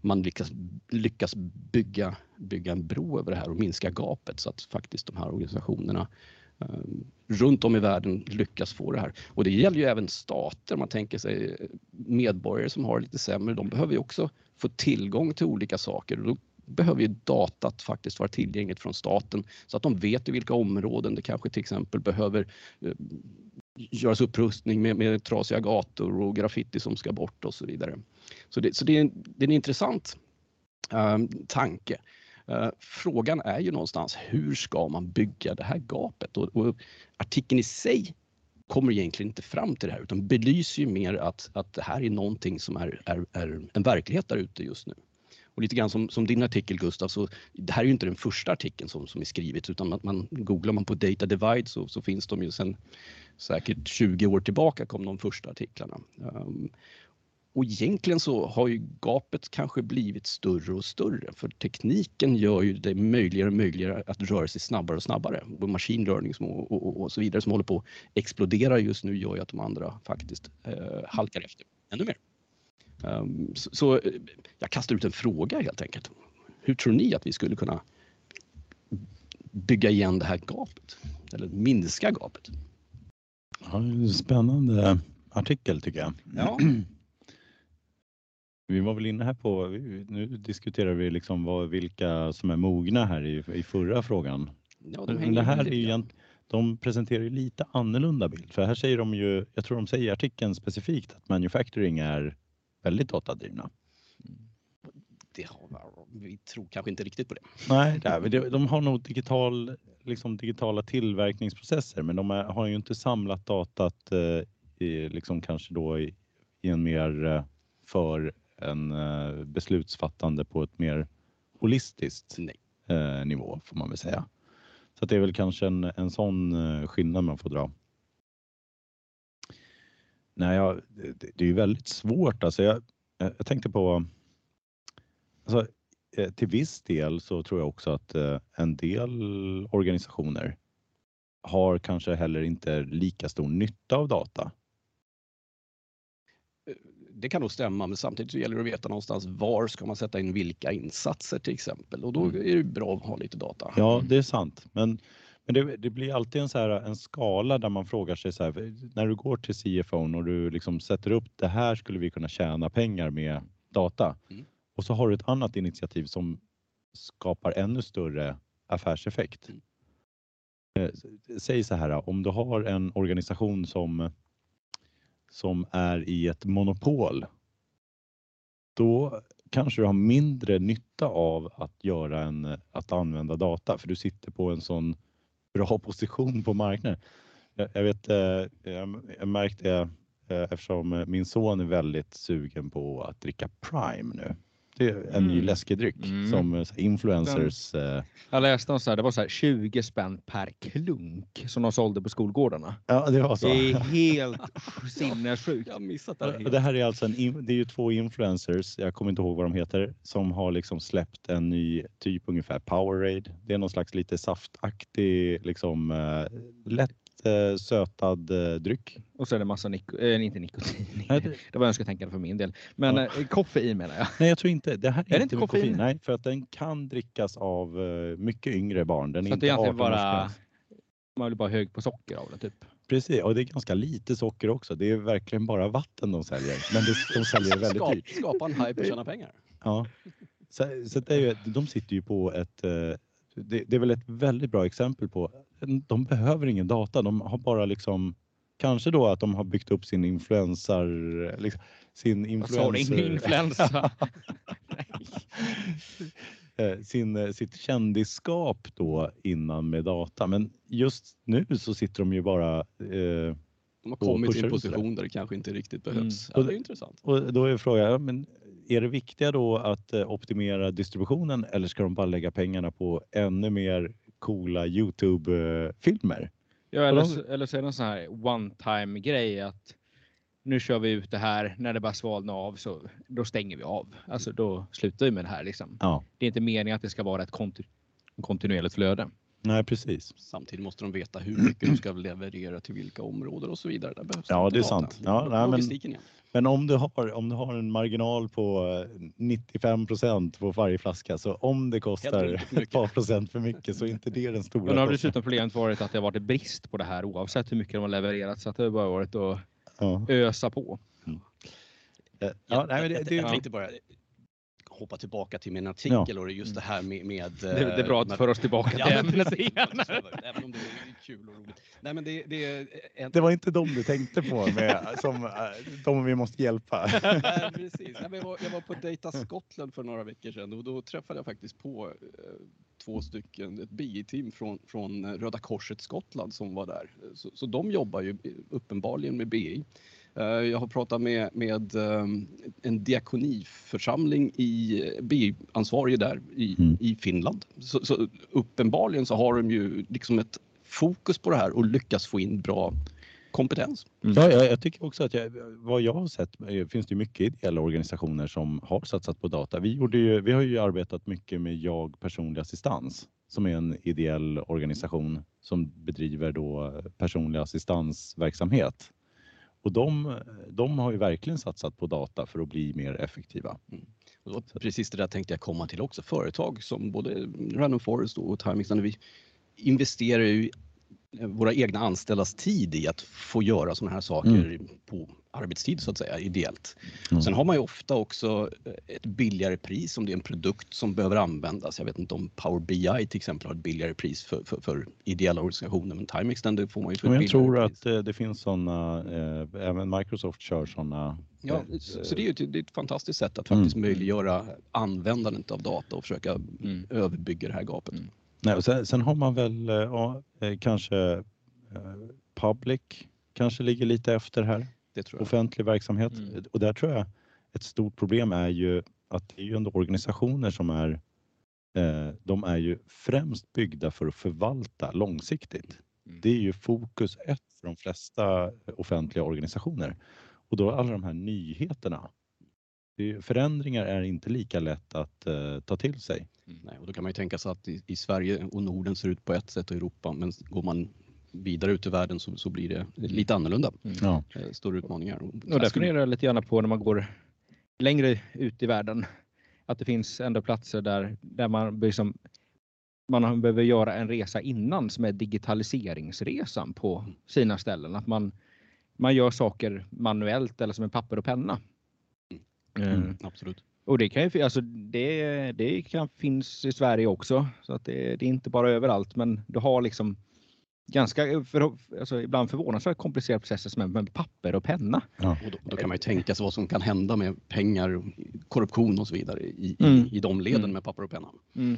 man lyckas, lyckas bygga, bygga en bro över det här och minska gapet så att faktiskt de här organisationerna ehm, runt om i världen lyckas få det här. Och det gäller ju även stater. Man tänker sig eh, medborgare som har lite sämre, de behöver ju också få tillgång till olika saker. Då behöver ju datat faktiskt vara tillgängligt från staten så att de vet i vilka områden det kanske till exempel behöver eh, göras upprustning med, med trasiga gator och graffiti som ska bort och så vidare. Så det, så det, är, en, det är en intressant um, tanke. Uh, frågan är ju någonstans hur ska man bygga det här gapet? Och, och, artikeln i sig kommer egentligen inte fram till det här utan belyser ju mer att, att det här är någonting som är, är, är en verklighet där ute just nu. Och lite grann som, som din artikel Gustav, så det här är ju inte den första artikeln som, som är skrivit utan man, man googlar man på data divide så, så finns de ju sedan säkert 20 år tillbaka kom de första artiklarna. Um, och egentligen så har ju gapet kanske blivit större och större för tekniken gör ju det möjligare och möjligare att röra sig snabbare och snabbare. Och machine learning och, och, och, så vidare som håller på att explodera just nu gör ju att de andra faktiskt eh, halkar efter ännu mer. Um, så, så, eh, jag kastar ut en fråga helt enkelt. Hur tror ni att vi skulle kunna bygga igen det här gapet? Eller minska gapet? Ja, spännande artikel tycker jag. Ja. Vi var väl inne här på, nu diskuterar vi liksom vad, vilka som är mogna här i, i förra frågan. Ja, de det här är ju, de presenterar ju lite annorlunda bild för här säger de ju, jag tror de säger i artikeln specifikt att manufacturing är väldigt datadrivna. Det har, vi tror kanske inte riktigt på det. Nej, de har nog digital, liksom digitala tillverkningsprocesser men de är, har ju inte samlat datat eh, i, liksom kanske då i, i en mer eh, för en eh, beslutsfattande på ett mer holistiskt eh, nivå får man väl säga. Så det är väl kanske en, en sån eh, skillnad man får dra. Nej, jag, det, det är väldigt svårt. Alltså jag, jag tänkte på... Alltså, eh, till viss del så tror jag också att en del organisationer har kanske heller inte lika stor nytta av data. Det kan nog stämma, men samtidigt så gäller det att veta någonstans var ska man sätta in vilka insatser till exempel och då mm. är det bra att ha lite data. Ja, det är sant, men men det, det, blir alltid en, så här, en skala där man frågar sig så här, när du går till CFO och du liksom sätter upp det här skulle vi kunna tjäna pengar med data. Mm. Och så har du ett annat initiativ som skapar ännu större affärseffekt. Mm. Eh, säg så här, om du har en organisation som, som är i ett monopol, då kanske du har mindre nytta av att göra en, att använda data för du sitter på en sån bra position på marknaden. Jag, jag vet, eh, jag märkte eh, eftersom min son är väldigt sugen på att dricka Prime nu. Det är en mm. ny läskedryck mm. som eh, influencers. Den, jag läste om så här, det var så här 20 spänn per klunk som de sålde på skolgårdarna. Ja, det var så. Det är helt sinnessjukt. Jag missat det. Här. Det här är alltså en, det är ju två influencers, jag kommer inte ihåg vad de heter, som har liksom släppt en ny typ ungefär Powerade. Det är någon slags lite saftaktig, liksom lätt eh, sötad eh, dryck. Och så är det massa niko äh, inte nikotin. Nej, det... det var önsketänkande för min del. Men ja. eh, koffein menar jag. Nej, jag tror inte. Det här är, är inte, inte koffein? koffein? Nej, för att den kan drickas av eh, mycket yngre barn. Den är så inte det är egentligen bara, man blir bara hög på socker av det typ? Precis, och det är ganska lite socker också. Det är verkligen bara vatten de säljer. Men det, de säljer väldigt Skap, dyrt. Skapa en hype och tjäna pengar. Ja. Så, så det är ju, de sitter ju på ett, eh, det, det, är väl ett väldigt bra exempel på, de behöver ingen data, de har bara liksom Kanske då att de har byggt upp sin influensar, liksom, sin influencer... influensa? Eh, sin, eh, sitt kändisskap då innan med data. Men just nu så sitter de ju bara eh, de har kommit till en position där det kanske inte riktigt behövs. Mm. Ja, det är intressant. Och då är frågan, men är det viktiga då att eh, optimera distributionen eller ska de bara lägga pengarna på ännu mer coola Youtube-filmer? Ja, eller, eller så är det en sån här one time grej att nu kör vi ut det här. När det bara svalnar av så då stänger vi av. Alltså då slutar vi med det här liksom. Ja. Det är inte meningen att det ska vara ett konti kontinuerligt flöde. Nej, precis. Samtidigt måste de veta hur mycket de ska leverera till vilka områden och så vidare. Där behövs ja, det är sant. Ja, nej, men, men om du, har, om du har en marginal på 95% på varje flaska så om det kostar ett par procent för mycket så är inte det den stora Men har dessutom problemet varit att det har varit brist på det här oavsett hur mycket de har levererat så att det har bara varit att ja. ösa på. Mm. Ja, ja, nej, men det, det, jag tänkte bara hoppa tillbaka till min artikel ja. och just det här med... med det, det, är bra att med, föra oss tillbaka till ämnet igen. Även om det är kul och roligt. Nej, men det, det, en... det var inte de du tänkte på med, som äh, de vi måste hjälpa. Nej, precis. Nej, jag, var, jag var på Data Scotland för några veckor sedan och då träffade jag faktiskt på eh, två stycken, ett BI-team från, från Röda Korset Skottland som var där. Så, så de jobbar ju uppenbarligen med BI. Eh, jag har pratat med, med ehm, en diakoniförsamling i BI-ansvarig där i, mm. i Finland. Så, så, uppenbarligen så har de ju liksom ett fokus på det här och lyckas få in bra kompetens. Mm. Ja, jag, jag, tycker också att jag, vad jag har sett eh, finns det mycket ideella organisationer som har satsat på data. Vi, gjorde ju, vi har ju arbetat mycket med Jag personlig assistans som är en ideell organisation som bedriver då personlig assistansverksamhet. Och de, de har ju verkligen satsat på data för att bli mer effektiva. Mm. Och precis det där tänkte jag komma till också. Företag som både Random Forest och Timings, vi investerar ju våra egna anställdas tid i att få göra sådana här saker mm. på arbetstid så att säga, ideellt. Mm. Sen har man ju ofta också eh, ett billigare pris om det är en produkt som behöver användas. Jag vet inte om Power BI till exempel har ett billigare pris för, för, för ideella organisationer, men Time Extend får man ju för Jag tror pris. att eh, det finns sådana, eh, även Microsoft kör sådana. Ja, eh, så det är ju det är ett fantastiskt sätt att faktiskt mm. möjliggöra användandet av data och försöka mm. överbygga det här gapet. Mm. Nej, och sen, sen, har man väl ja, kanske Public kanske ligger lite efter här offentlig verksamhet. Mm. Och där tror jag ett stort problem är ju att det är ju ändå organisationer som är eh, de är ju främst byggda för att förvalta långsiktigt. Mm. Det är ju fokus ett för de flesta offentliga organisationer. Och då alla de här nyheterna. Förändringar är inte lika lätt att uh, ta till sig. Mm. Nej, och då kan man ju tänka sig att i, i, Sverige och Norden ser ut på ett sätt och Europa men går man vidare ut i världen så, så blir det lite annorlunda. Mm. Ja. Eh, Stora utmaningar. Och där funderar jag lite grann på när man går längre ut i världen. Att det finns ändå platser där, där man, liksom, man behöver göra en resa innan som är digitaliseringsresan på sina ställen. Att man, man gör saker manuellt eller som en papper och penna. Mm. Mm, absolut. Och det kan ju alltså det, det kan finns i Sverige också så att det, det är inte bara överallt men du har liksom ganska för, alltså, ibland förvånansvärt komplicerade processer som är med papper och penna. Ja. Och då, då, kan man ju tänka sig vad som kan hända med pengar, korruption och så vidare i, mm. i, i de leden mm. med papper och penna. Mm.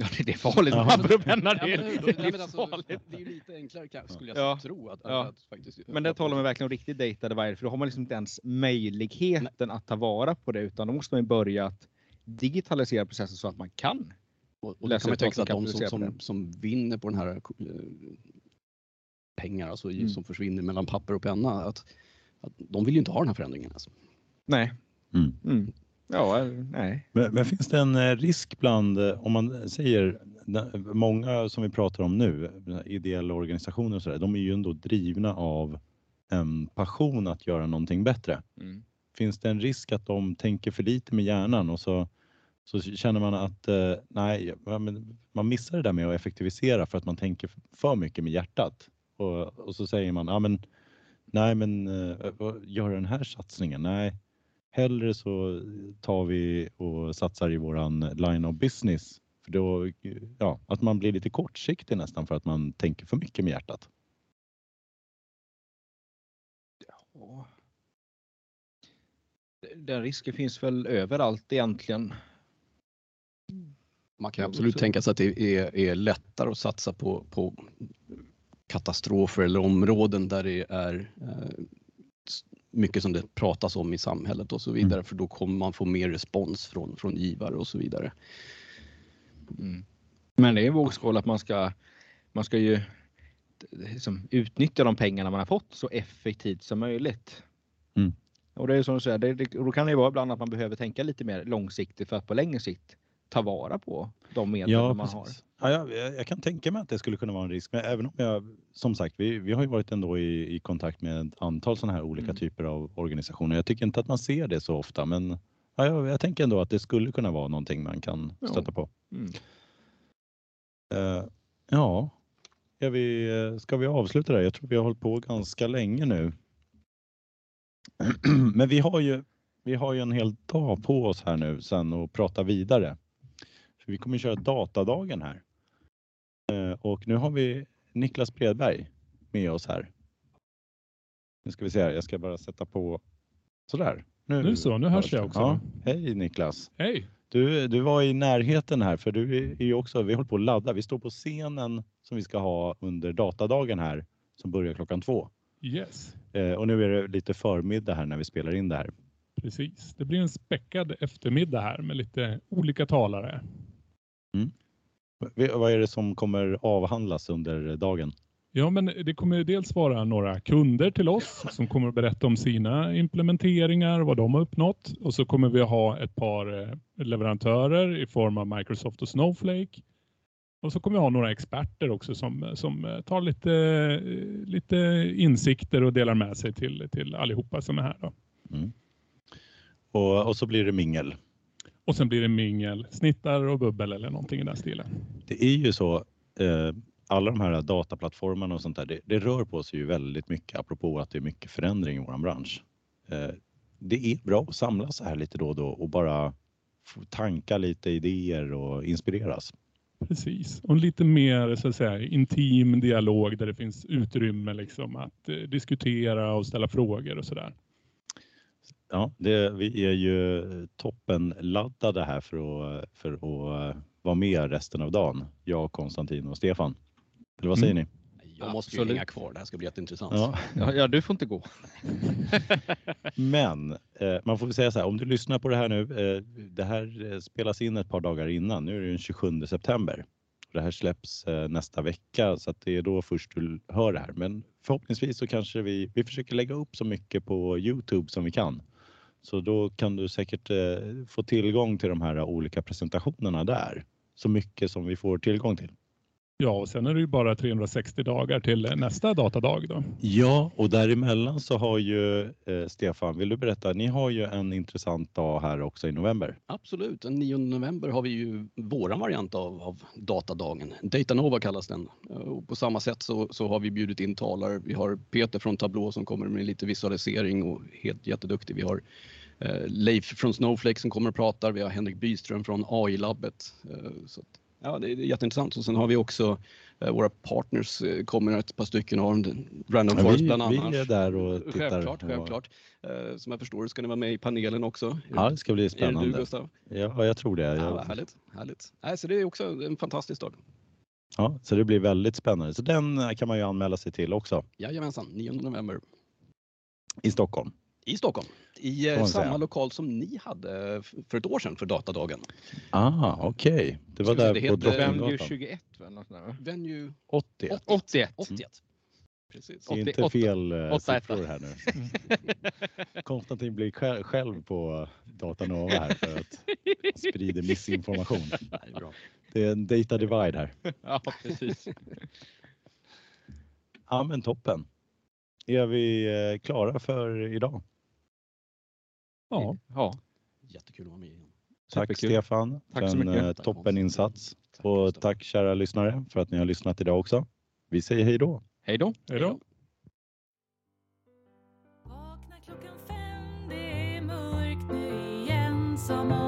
Ja, det är farligt med penna. Det är, ja, det är alltså, Det är lite enklare kanske, skulle jag ja. tro. Att, ja. att faktiskt, men det talar man verkligen om riktigt datade varje, för då har man liksom inte ens möjligheten Nej. att ta vara på det, utan då måste man börja att digitalisera processen så att man kan och, och då kan man tänka sig att de som, som, som, vinner på den här eh, pengar, alltså mm. som försvinner mellan papper och penna, att, att de vill ju inte ha den här förändringen. Alltså. Nej. Mm. Mm. Ja, nej. Men, men, finns det en eh, risk bland, eh, om man säger, många som vi pratar om nu, ideella organisationer och sådär, de är ju ändå drivna av en passion att göra någonting bättre. Mm. Finns det en risk att de tänker för lite med hjärnan och så så känner man att eh, nej, man missar det där med att effektivisera för att man tänker för mycket med hjärtat. Och, och så säger man, ja men nej men gör den här satsningen, nej. Hellre så tar vi och satsar i våran line of business För då, ja, att man blir lite kortsiktig nästan för att man tänker för mycket med hjärtat. Ja. Den risken finns väl överallt egentligen. Man kan absolut tänka sig att det är, är lättare att satsa på, på katastrofer eller områden där det är eh, mycket som det pratas om i samhället och så vidare mm. för då kommer man få mer respons från, från givare och så vidare. Mm. Men det är en vågskål att man ska, man ska ju liksom utnyttja de pengarna man har fått så effektivt som möjligt. Mm. Och det är som du säger, det, det, då kan det vara ibland att man behöver tänka lite mer långsiktigt för att på längre sikt ta vara på de medel ja, man har. Ja, jag, jag, kan tänka mig att det skulle kunna vara en risk, men även om jag som sagt, vi, vi har ju varit ändå i, i kontakt med ett antal sådana här olika mm. typer av organisationer. Jag tycker inte att man ser det så ofta, men ja, jag, jag tänker ändå att det skulle kunna vara någonting man kan stöta på. Mm. Uh, ja, ska vi, ska vi avsluta där? Jag tror vi har hållit på ganska länge nu. Men vi har ju, vi har ju en hel dag på oss här nu sen och prata vidare. Vi kommer köra datadagen här. Eh, och nu har vi Niklas Bredberg med oss här. Nu ska vi se här, jag ska bara sätta på sådär. Nu, nu så, nu hörs jag också. Ja, hej Niklas! Hej! Du, du var i närheten här för du är ju också, vi håller på att ladda. Vi står på scenen som vi ska ha under datadagen här som börjar klockan två. Yes. Eh, och nu är det lite förmiddag här när vi spelar in det här. Precis. Det blir en späckad eftermiddag här med lite olika talare. Mm. Vad är det som kommer avhandlas under dagen? Ja, men det kommer dels vara några kunder till oss som kommer att berätta om sina implementeringar, vad de har uppnått. Och så kommer vi ha ett par eh, leverantörer i form av Microsoft och Snowflake. Och så kommer vi ha några experter också som, som eh, tar lite, eh, lite insikter och delar med sig till, till allihopa som är här. Då. Mm. Och, och så blir det mingel. Och sen blir det mingel, snittar och bubbel eller någonting i den stilen. Det är ju så, eh, alla de här dataplattformarna och sånt där, det, det, rör på sig ju väldigt mycket apropå att det är mycket förändring i vår bransch. Eh, det är bra att samlas så här lite då och då och bara tanka lite idéer och inspireras. Precis, och lite mer så att säga, intim dialog där det finns utrymme liksom, att eh, diskutera och ställa frågor och sådär. Ja, det, vi är ju toppen laddade här för att, för att eh, vara med resten av dagen. Jag, Konstantin och Stefan. Eller vad säger mm. ni? Jag måste ju hänga kvar. Det här ska bli jätteintressant. Ja, ja, du får inte gå. Men eh, man får väl säga så här, om du lyssnar på det här nu. Eh, det här eh, spelas in ett par dagar innan. Nu är det den 27 september. Det här släpps eh, nästa vecka så att det är då först du hör det här. Men förhoppningsvis så kanske vi, vi försöker lägga upp så mycket på Youtube som vi kan. Så då kan du säkert eh, få tillgång till de här olika presentationerna där. Så mycket som vi får tillgång till. Ja, och sen är det ju bara 360 dagar till nästa datadag då. Ja, och däremellan så har ju eh, Stefan, vill du berätta, ni har ju en intressant dag här också i november. Absolut, den 9 november har vi ju våran variant av, av datadagen. Datanova kallas den. Och på samma sätt så, så har vi bjudit in talare. Vi har Peter från Tableau som kommer med lite visualisering och helt jätteduktig. Vi har eh, Leif från Snowflake som kommer och pratar. Vi har Henrik Byström från AI-labbet. Eh, så att, Ja, det är jätteintressant. Och sen har vi också eh, våra partners, eh, kommer ett par stycken av Random ja, Forest bland annat. Vi är där och tittar. Självklart, självklart. Eh, som jag förstår ska ni vara med i panelen också. Ja, det ska bli spännande. Är det du Gustav? Ja, jag tror det. Ja, jag... härligt, härligt. Nej, så det är också en fantastisk dag. Ja, så det blir väldigt spännande. Så den kan man ju anmäla sig till också. Jajamensan, 9 november. I Stockholm i Stockholm. I eh, samma lokal som ni hade för ett år sedan för datadagen. Ah, okej. Okay. Det var där det på Drottninggatan. Venue 21 Venue 81. 81. 81. Precis. Det är inte fel 8, eh, siffror här nu. Konstantin blir själv, själv på Datanova här för att sprida missinformation. Det är en data divide här. Ja, precis. Ja, men toppen. Är vi eh, klara för idag? Ja. ja. Jättekul att vara med igen. Tack Stefan tack för en eh, toppeninsats. Tack, och tack kära lyssnare för att ni har lyssnat idag också. Vi säger hej då. Hej då. Hej då. Vakna klockan fem, det är mörkt nu igen som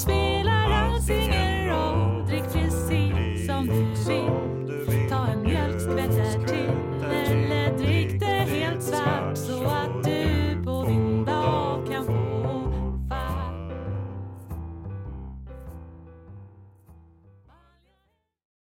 speak.